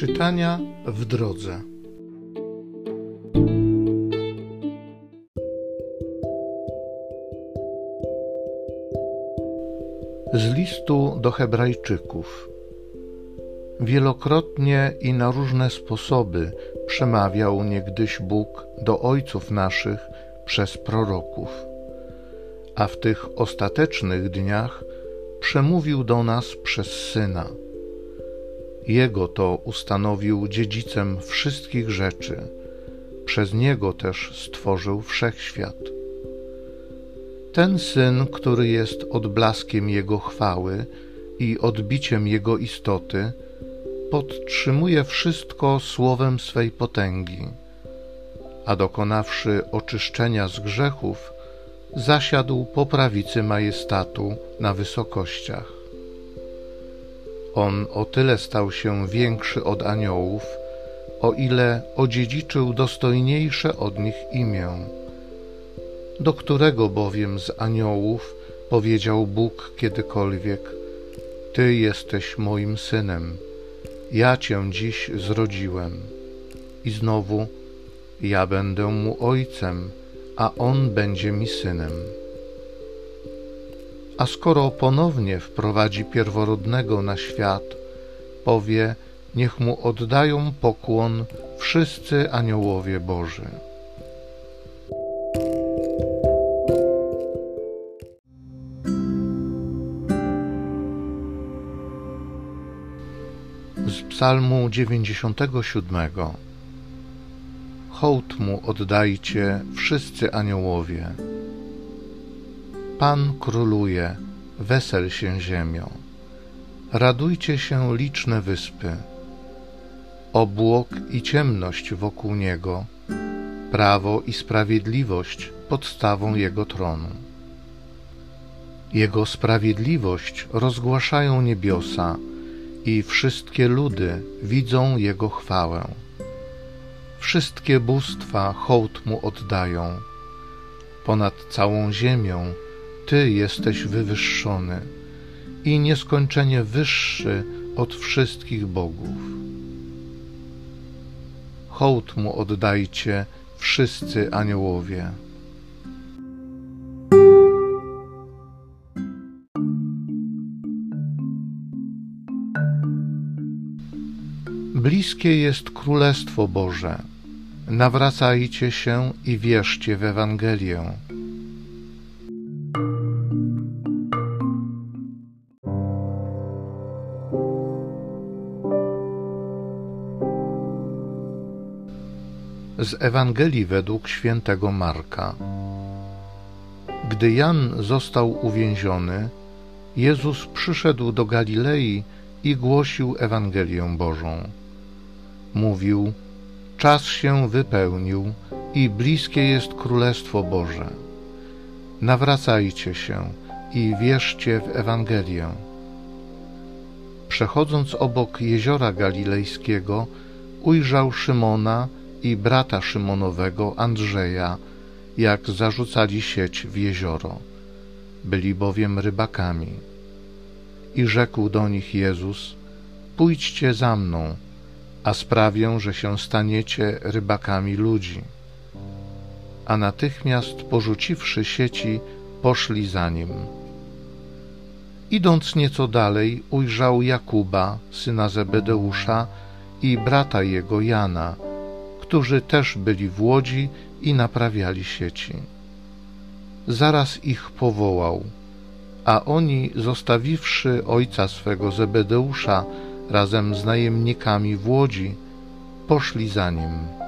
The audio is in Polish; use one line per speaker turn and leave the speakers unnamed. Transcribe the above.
Czytania w drodze. Z listu do Hebrajczyków. Wielokrotnie i na różne sposoby przemawiał niegdyś Bóg do ojców naszych przez proroków, a w tych ostatecznych dniach przemówił do nas przez Syna jego to ustanowił dziedzicem wszystkich rzeczy, przez Niego też stworzył wszechświat. Ten Syn, który jest odblaskiem Jego chwały i odbiciem Jego istoty, podtrzymuje wszystko słowem swej potęgi, a dokonawszy oczyszczenia z grzechów, zasiadł po prawicy majestatu na wysokościach. On o tyle stał się większy od aniołów, o ile odziedziczył dostojniejsze od nich imię. Do którego bowiem z aniołów powiedział Bóg kiedykolwiek: Ty jesteś moim synem, ja cię dziś zrodziłem. I znowu: Ja będę mu ojcem, a on będzie mi synem. A skoro ponownie wprowadzi pierworodnego na świat, powie: Niech mu oddają pokłon wszyscy aniołowie Boży. Z Psalmu 97 Hołd mu oddajcie wszyscy aniołowie. Pan króluje, wesel się ziemią. Radujcie się liczne wyspy. Obłok i ciemność wokół niego, prawo i sprawiedliwość podstawą jego tronu. Jego sprawiedliwość rozgłaszają niebiosa i wszystkie ludy widzą jego chwałę. Wszystkie bóstwa hołd mu oddają. Ponad całą ziemią ty jesteś wywyższony i nieskończenie wyższy od wszystkich bogów. Hołd mu oddajcie wszyscy aniołowie. Bliskie jest Królestwo Boże. Nawracajcie się i wierzcie w Ewangelię. Z Ewangelii według świętego Marka. Gdy Jan został uwięziony, Jezus przyszedł do Galilei i głosił Ewangelię Bożą. Mówił: Czas się wypełnił i bliskie jest Królestwo Boże. Nawracajcie się i wierzcie w Ewangelię. Przechodząc obok jeziora galilejskiego, ujrzał Szymona i brata Szymonowego Andrzeja, jak zarzucali sieć w jezioro. Byli bowiem rybakami. I rzekł do nich Jezus: Pójdźcie za mną, a sprawię, że się staniecie rybakami ludzi. A natychmiast porzuciwszy sieci, poszli za nim. Idąc nieco dalej, ujrzał Jakuba, syna Zebedeusza, i brata jego Jana, którzy też byli w łodzi i naprawiali sieci. Zaraz ich powołał, a oni, zostawiwszy ojca swego Zebedeusza razem z najemnikami w łodzi, poszli za nim.